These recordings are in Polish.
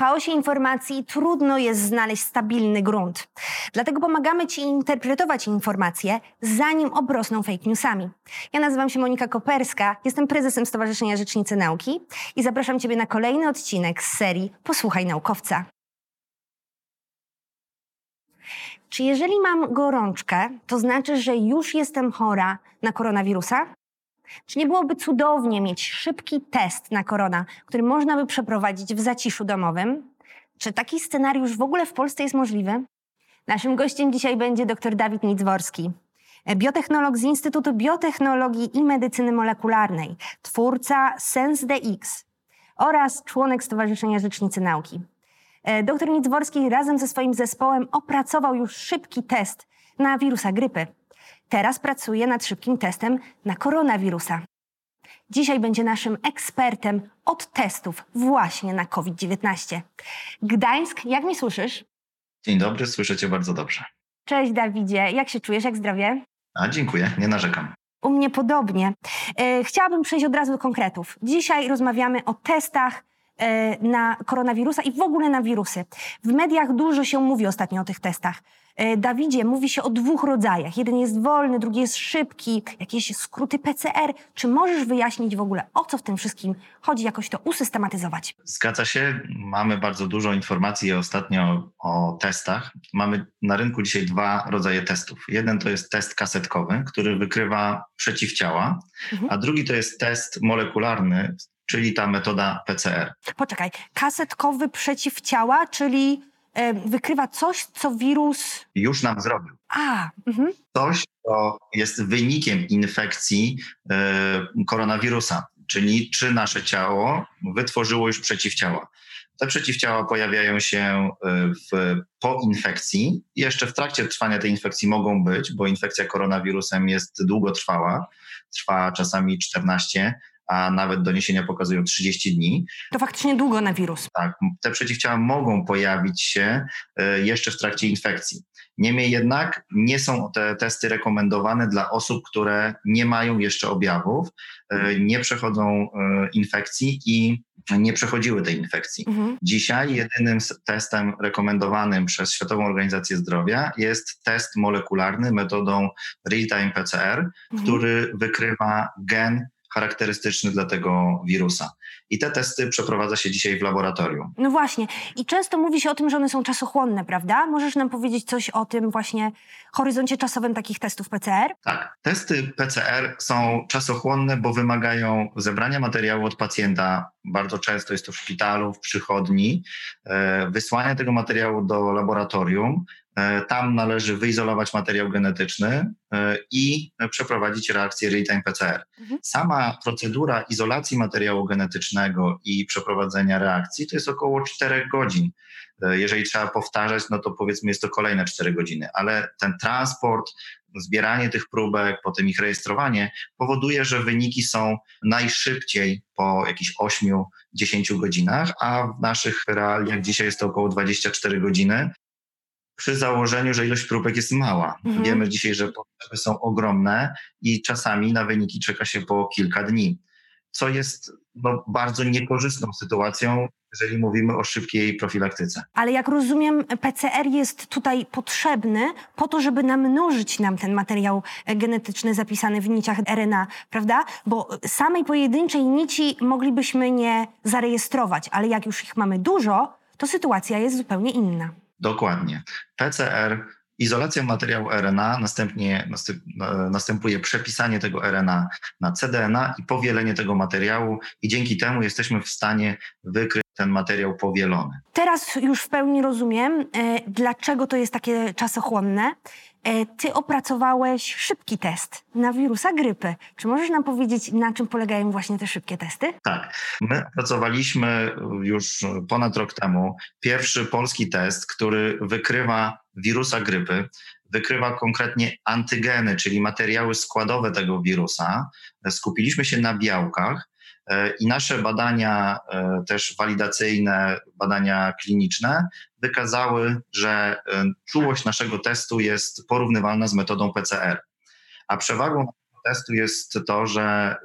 chaosie informacji trudno jest znaleźć stabilny grunt. Dlatego pomagamy Ci interpretować informacje, zanim obrosną fake newsami. Ja nazywam się Monika Koperska, jestem prezesem Stowarzyszenia Rzecznicy Nauki i zapraszam Ciebie na kolejny odcinek z serii Posłuchaj Naukowca. Czy jeżeli mam gorączkę, to znaczy, że już jestem chora na koronawirusa? Czy nie byłoby cudownie mieć szybki test na korona, który można by przeprowadzić w zaciszu domowym? Czy taki scenariusz w ogóle w Polsce jest możliwy? Naszym gościem dzisiaj będzie dr Dawid Nicworski, biotechnolog z Instytutu Biotechnologii i Medycyny Molekularnej, twórca SenseDX oraz członek Stowarzyszenia Rzecznicy Nauki. E, doktor Nicworski razem ze swoim zespołem opracował już szybki test na wirusa grypy. Teraz pracuje nad szybkim testem na koronawirusa. Dzisiaj będzie naszym ekspertem od testów właśnie na COVID-19. Gdańsk, jak mi słyszysz? Dzień dobry, słyszycie bardzo dobrze. Cześć Dawidzie, jak się czujesz, jak zdrowie? A dziękuję, nie narzekam. U mnie podobnie. E, chciałabym przejść od razu do konkretów. Dzisiaj rozmawiamy o testach e, na koronawirusa i w ogóle na wirusy. W mediach dużo się mówi ostatnio o tych testach. E, Dawidzie, mówi się o dwóch rodzajach. Jeden jest wolny, drugi jest szybki, jakieś skróty PCR. Czy możesz wyjaśnić w ogóle, o co w tym wszystkim chodzi, jakoś to usystematyzować? Zgadza się. Mamy bardzo dużo informacji ostatnio o testach. Mamy na rynku dzisiaj dwa rodzaje testów. Jeden to jest test kasetkowy, który wykrywa przeciwciała, mhm. a drugi to jest test molekularny, czyli ta metoda PCR. Poczekaj, kasetkowy przeciwciała, czyli wykrywa coś, co wirus już nam zrobił. A, mhm. Coś, co jest wynikiem infekcji koronawirusa, czyli czy nasze ciało wytworzyło już przeciwciała. Te przeciwciała pojawiają się w, po infekcji. Jeszcze w trakcie trwania tej infekcji mogą być, bo infekcja koronawirusem jest długotrwała, trwa czasami 14 a nawet doniesienia pokazują 30 dni. To faktycznie długo na wirus. Tak, te przeciwciała mogą pojawić się e, jeszcze w trakcie infekcji. Niemniej jednak nie są te testy rekomendowane dla osób, które nie mają jeszcze objawów, e, nie przechodzą e, infekcji i nie przechodziły tej infekcji. Mhm. Dzisiaj jedynym testem rekomendowanym przez Światową Organizację Zdrowia jest test molekularny metodą real-time PCR, mhm. który wykrywa gen charakterystyczny dla tego wirusa. I te testy przeprowadza się dzisiaj w laboratorium. No właśnie. I często mówi się o tym, że one są czasochłonne, prawda? Możesz nam powiedzieć coś o tym właśnie horyzoncie czasowym takich testów PCR? Tak. Testy PCR są czasochłonne, bo wymagają zebrania materiału od pacjenta. Bardzo często jest to w szpitalu, w przychodni. E, wysłania tego materiału do laboratorium, tam należy wyizolować materiał genetyczny e, i przeprowadzić reakcję real-time PCR. Mhm. Sama procedura izolacji materiału genetycznego i przeprowadzenia reakcji to jest około 4 godzin. E, jeżeli trzeba powtarzać, no to powiedzmy jest to kolejne 4 godziny, ale ten transport, zbieranie tych próbek, potem ich rejestrowanie powoduje, że wyniki są najszybciej po jakichś 8-10 godzinach, a w naszych realiach dzisiaj jest to około 24 godziny przy założeniu, że ilość próbek jest mała. Mhm. Wiemy dzisiaj, że potrzeby są ogromne i czasami na wyniki czeka się po kilka dni, co jest no, bardzo niekorzystną sytuacją, jeżeli mówimy o szybkiej profilaktyce. Ale jak rozumiem, PCR jest tutaj potrzebny po to, żeby namnożyć nam ten materiał genetyczny zapisany w niciach RNA, prawda? Bo samej pojedynczej nici moglibyśmy nie zarejestrować, ale jak już ich mamy dużo, to sytuacja jest zupełnie inna. Dokładnie. PCR, izolacja materiału RNA, następnie następuje przepisanie tego RNA na cDNA i powielenie tego materiału i dzięki temu jesteśmy w stanie wykryć ten materiał powielony. Teraz już w pełni rozumiem, e, dlaczego to jest takie czasochłonne. E, ty opracowałeś szybki test na wirusa grypy. Czy możesz nam powiedzieć, na czym polegają właśnie te szybkie testy? Tak. My opracowaliśmy już ponad rok temu pierwszy polski test, który wykrywa wirusa grypy, wykrywa konkretnie antygeny, czyli materiały składowe tego wirusa. Skupiliśmy się na białkach I nasze badania, e, też walidacyjne, badania kliniczne, wykazały, że e, czułość naszego testu jest porównywalna z metodą PCR. A przewagą testu jest to, że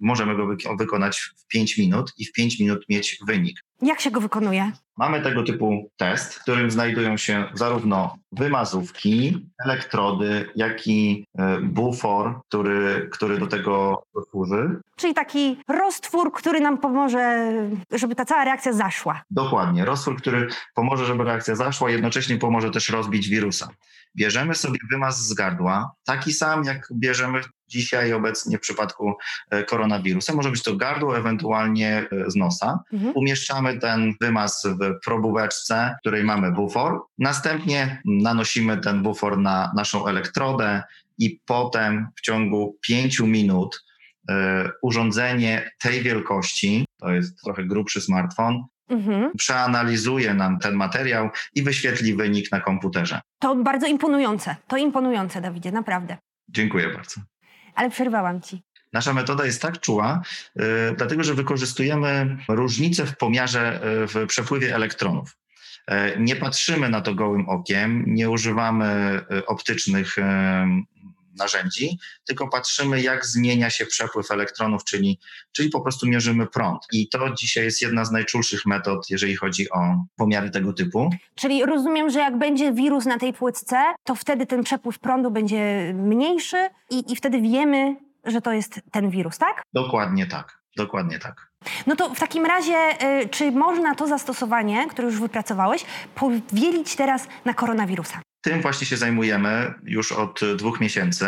możemy go wykonać w 5 minut i w 5 minut mieć wynik. Jak się go wykonuje? Mamy tego typu test, w którym znajdują się zarówno wymazówki, elektrody, jak i e, bufor, który, który do tego służy. Czyli taki roztwór, który nam pomoże, żeby ta cała reakcja zaszła. Dokładnie. Roztwór, który pomoże, żeby reakcja zaszła, jednocześnie pomoże też rozbić wirusa. Bierzemy sobie wymaz z gardła, taki sam jak bierzemy dzisiaj obecnie w przypadku e, koronawirusa. Może być to gardło, ewentualnie e, z nosa. Mhm. Umieszczamy ten wymaz w probóweczce, w której mamy bufor. Następnie nanosimy ten bufor na naszą elektrodę i potem w ciągu pięciu minut y, urządzenie tej wielkości, to jest trochę grubszy smartfon, mhm. przeanalizuje nam ten materiał i wyświetli wynik na komputerze. To bardzo imponujące. To imponujące, Dawidzie, naprawdę. Dziękuję bardzo. Ale przerwałam ci. Nasza metoda jest tak czuła, yy, dlatego że wykorzystujemy różnice w pomiarze yy, w przepływie elektronów. Yy, nie patrzymy na to gołym okiem, nie używamy optycznych narzędzi, tylko patrzymy, jak zmienia się przepływ elektronów, czyli, czyli po prostu mierzymy prąd. I to dzisiaj jest jedna z najczulszych metod, jeżeli chodzi o pomiary tego typu. Czyli rozumiem, że jak będzie wirus na tej płytce, to wtedy ten przepływ prądu będzie mniejszy i, i wtedy wiemy, że to jest ten wirus, tak? Dokładnie tak. Dokładnie tak. No to w takim razie, y, czy można to zastosowanie, które już wypracowałeś, powielić teraz na koronawirusa? Tym właśnie się zajmujemy już od dwóch miesięcy.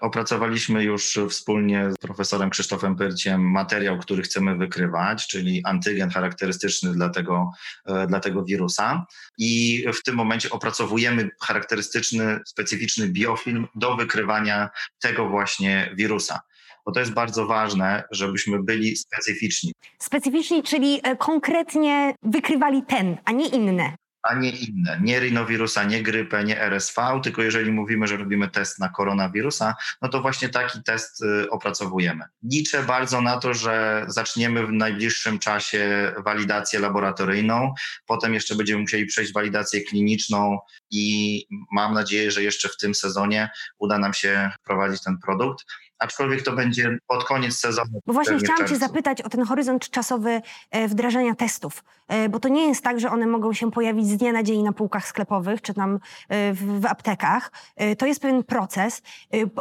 Opracowaliśmy już wspólnie z profesorem Krzysztofem Pyrciem materiał, który chcemy wykrywać, czyli antygen charakterystyczny dla tego, e, dla tego wirusa. I w tym momencie opracowujemy charakterystyczny, specyficzny biofilm do wykrywania tego właśnie wirusa bo to jest bardzo ważne, żebyśmy byli specyficzni. Specyficzni, czyli e, konkretnie wykrywali ten, a nie inne a nie inne. Nie rinowirusa, nie grypę, nie RSV, tylko jeżeli mówimy, że robimy test na koronawirusa, no to właśnie taki test y, opracowujemy. Liczę bardzo na to, że zaczniemy w najbliższym czasie walidację laboratoryjną, potem jeszcze będziemy musieli przejść walidację kliniczną i mam nadzieję, że jeszcze w tym sezonie uda nam się wprowadzić ten produkt aczkolwiek to będzie pod koniec sezonu. Bo właśnie chciałam Cię zapytać o ten horyzont czasowy e, wdrażania testów, e, bo to nie jest tak, że one mogą się pojawić z dnia na dzień na półkach sklepowych czy tam e, w, w aptekach. To jest pewien proces.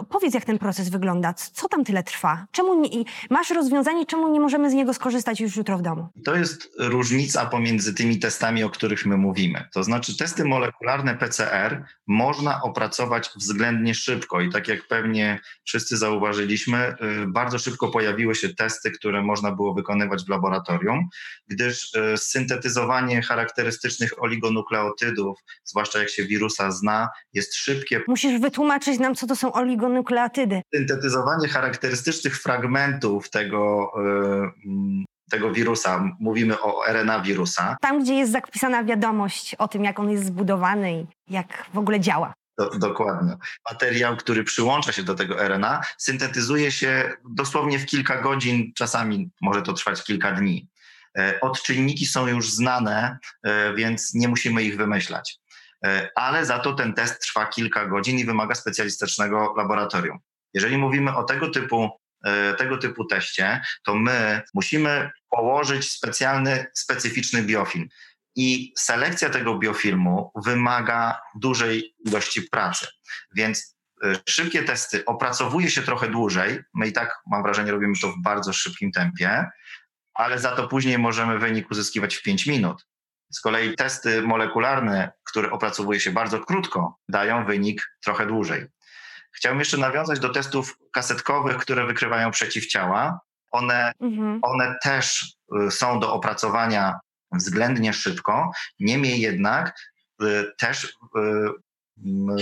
Powiedz, jak ten proces wygląda, co tam tyle trwa? Czemu nie, masz rozwiązanie, czemu nie możemy z niego skorzystać już jutro w domu? To jest różnica pomiędzy tymi testami, o których my mówimy. To znaczy testy molekularne PCR można opracować względnie szybko i tak jak pewnie wszyscy zauważyli, zauważyliśmy, y, bardzo szybko pojawiły się testy, które można było wykonywać w laboratorium, gdyż y, syntetyzowanie charakterystycznych oligonukleotydów, zwłaszcza jak się wirusa zna, jest szybkie. Musisz wytłumaczyć nam, co to są oligonukleotydy. Syntetyzowanie charakterystycznych fragmentów tego y, mm, tego wirusa, mówimy o RNA wirusa. Tam, gdzie jest zapisana wiadomość o tym, jak on jest zbudowany i jak w ogóle działa. Do, dokładnie. Materiał, który przyłącza się do tego RNA, syntetyzuje się dosłownie w kilka godzin, czasami może to trwać kilka dni. E, odczynniki są już znane, e, więc nie musimy ich wymyślać. E, ale za to ten test trwa kilka godzin i wymaga specjalistycznego laboratorium. Jeżeli mówimy o tego typu, tego typu teście, to my musimy położyć specjalny, specyficzny biofilm. I selekcja tego biofilmu wymaga dużej ilości pracy. Więc y, szybkie testy opracowuje się trochę dłużej. My i tak, mam wrażenie, robimy to w bardzo szybkim tempie, ale za to później możemy wynik uzyskiwać w 5 minut. Z kolei testy molekularne, które opracowuje się bardzo krótko, dają wynik trochę dłużej. Chciałbym jeszcze nawiązać do testów kasetkowych, które wykrywają przeciwciała. One, mhm. one też y, są do opracowania względnie szybko, niemniej jednak y, też y,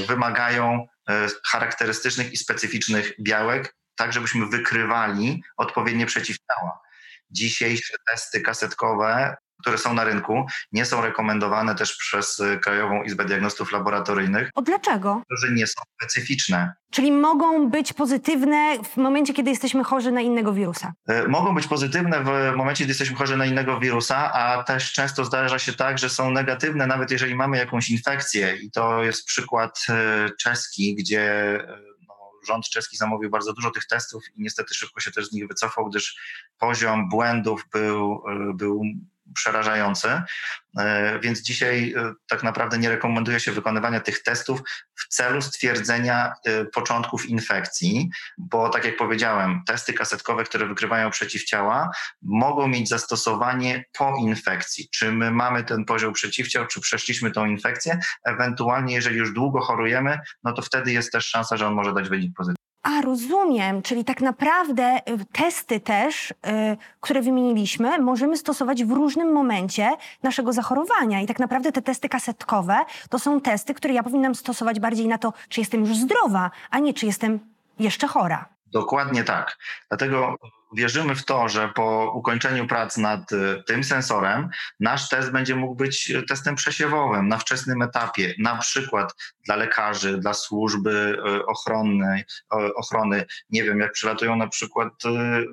wymagają y, charakterystycznych i specyficznych białek, tak żebyśmy wykrywali odpowiednie przeciwciała. Dzisiejsze testy kasetkowe które są na rynku, nie są rekomendowane też przez y, Krajową Izbę Diagnostów Laboratoryjnych. O dlaczego? Że nie są specyficzne. Czyli mogą być pozytywne w momencie, kiedy jesteśmy chorzy na innego wirusa? Y, mogą być pozytywne w momencie, kiedy jesteśmy chorzy na innego wirusa, a też często zdarza się tak, że są negatywne, nawet jeżeli mamy jakąś infekcję. I to jest przykład y, czeski, gdzie no, rząd czeski zamówił bardzo dużo tych testów i niestety szybko się też z nich wycofał, gdyż poziom błędów był, był przerażający. E, więc dzisiaj e, tak naprawdę nie rekomenduje się wykonywania tych testów w celu stwierdzenia e, początków infekcji, bo tak jak powiedziałem, testy kasetkowe, które wykrywają przeciwciała, mogą mieć zastosowanie po infekcji. Czy my mamy ten poziom przeciwciał, czy przeszliśmy tą infekcję? Ewentualnie, jeżeli już długo chorujemy, no to wtedy jest też szansa, że on może dać wynik pozytywny. A, rozumiem. Czyli tak naprawdę y, testy też, y, które wymieniliśmy, możemy stosować w różnym momencie naszego zachorowania. I tak naprawdę te testy kasetkowe to są testy, które ja powinnam stosować bardziej na to, czy jestem już zdrowa, a nie czy jestem jeszcze chora. Dokładnie tak. Dlatego wierzymy w to, że po ukończeniu prac nad y, tym sensorem nasz test będzie mógł być testem przesiewowym na wczesnym etapie, na przykład dla lekarzy, dla służby y, ochronnej, ochrony, nie wiem, jak przylatują na przykład y,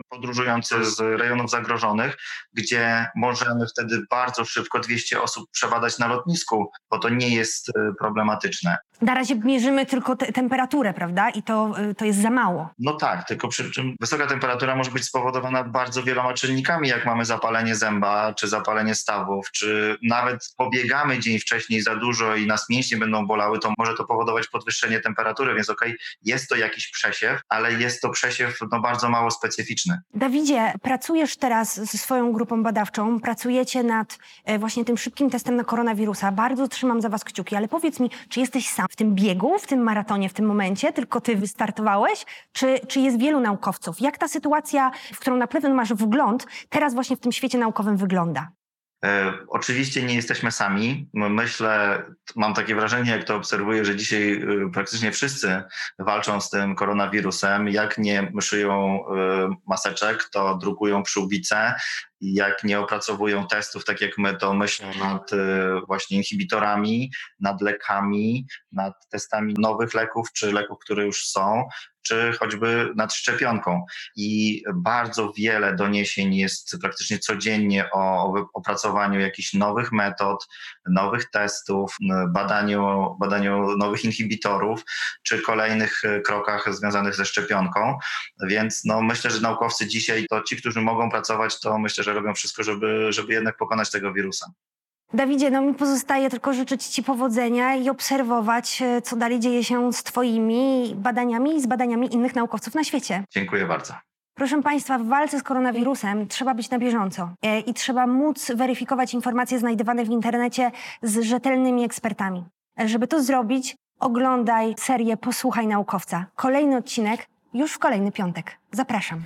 podróżujący z rejonów zagrożonych, gdzie możemy wtedy bardzo szybko 200 osób przebadać na lotnisku, bo to nie jest problematyczne. Na razie mierzymy tylko te temperaturę, prawda? I to, to jest za mało. No tak, tylko przy czym wysoka temperatura może być spowodowana bardzo wieloma czynnikami, jak mamy zapalenie zęba, czy zapalenie stawów, czy nawet pobiegamy dzień wcześniej za dużo i nas mięśnie będą bolały, to może to powodować podwyższenie temperatury, więc okej, okay, jest to jakiś przesiew, ale jest to przesiew no, bardzo mało specyficzny. Dawidzie, pracujesz teraz ze swoją grupą badawczą, pracujecie nad e, właśnie tym szybkim testem na koronawirusa. Bardzo trzymam za was kciuki, ale powiedz mi, czy jesteś sam w tym biegu, w tym maratonie w tym momencie, tylko ty wystartowałeś, czy, czy jest wielu naukowców? Jak ta sytuacja w którą na pewno masz wgląd, teraz właśnie w tym świecie naukowym wygląda? E, oczywiście nie jesteśmy sami. Myślę, mam takie wrażenie, jak to obserwuję, że dzisiaj e, praktycznie wszyscy walczą z tym koronawirusem. Jak nie szyją e, maseczek, to drukują przyłbice. Jak nie opracowują testów, tak jak my, to myślą nad właśnie inhibitorami, nad lekami, nad testami nowych leków czy leków, które już są czy choćby nad szczepionką. I bardzo wiele doniesień jest praktycznie codziennie o opracowaniu jakichś nowych metod, nowych testów, badaniu, badaniu nowych inhibitorów, czy kolejnych e, krokach związanych ze szczepionką. Więc no, myślę, że naukowcy dzisiaj to ci, którzy mogą pracować, to myślę, że robią wszystko, żeby, żeby jednak pokonać tego wirusa. Dawidzie, no mi pozostaje tylko życzyć Ci powodzenia i obserwować, e, co dalej dzieje się z Twoimi badaniami i z badaniami innych naukowców na świecie. Dziękuję bardzo. Proszę Państwa, w walce z koronawirusem trzeba być na bieżąco e, i trzeba móc weryfikować informacje znajdowane w internecie z rzetelnymi ekspertami. E, żeby to zrobić, oglądaj serię Posłuchaj Naukowca. Kolejny odcinek już w kolejny piątek. Zapraszam.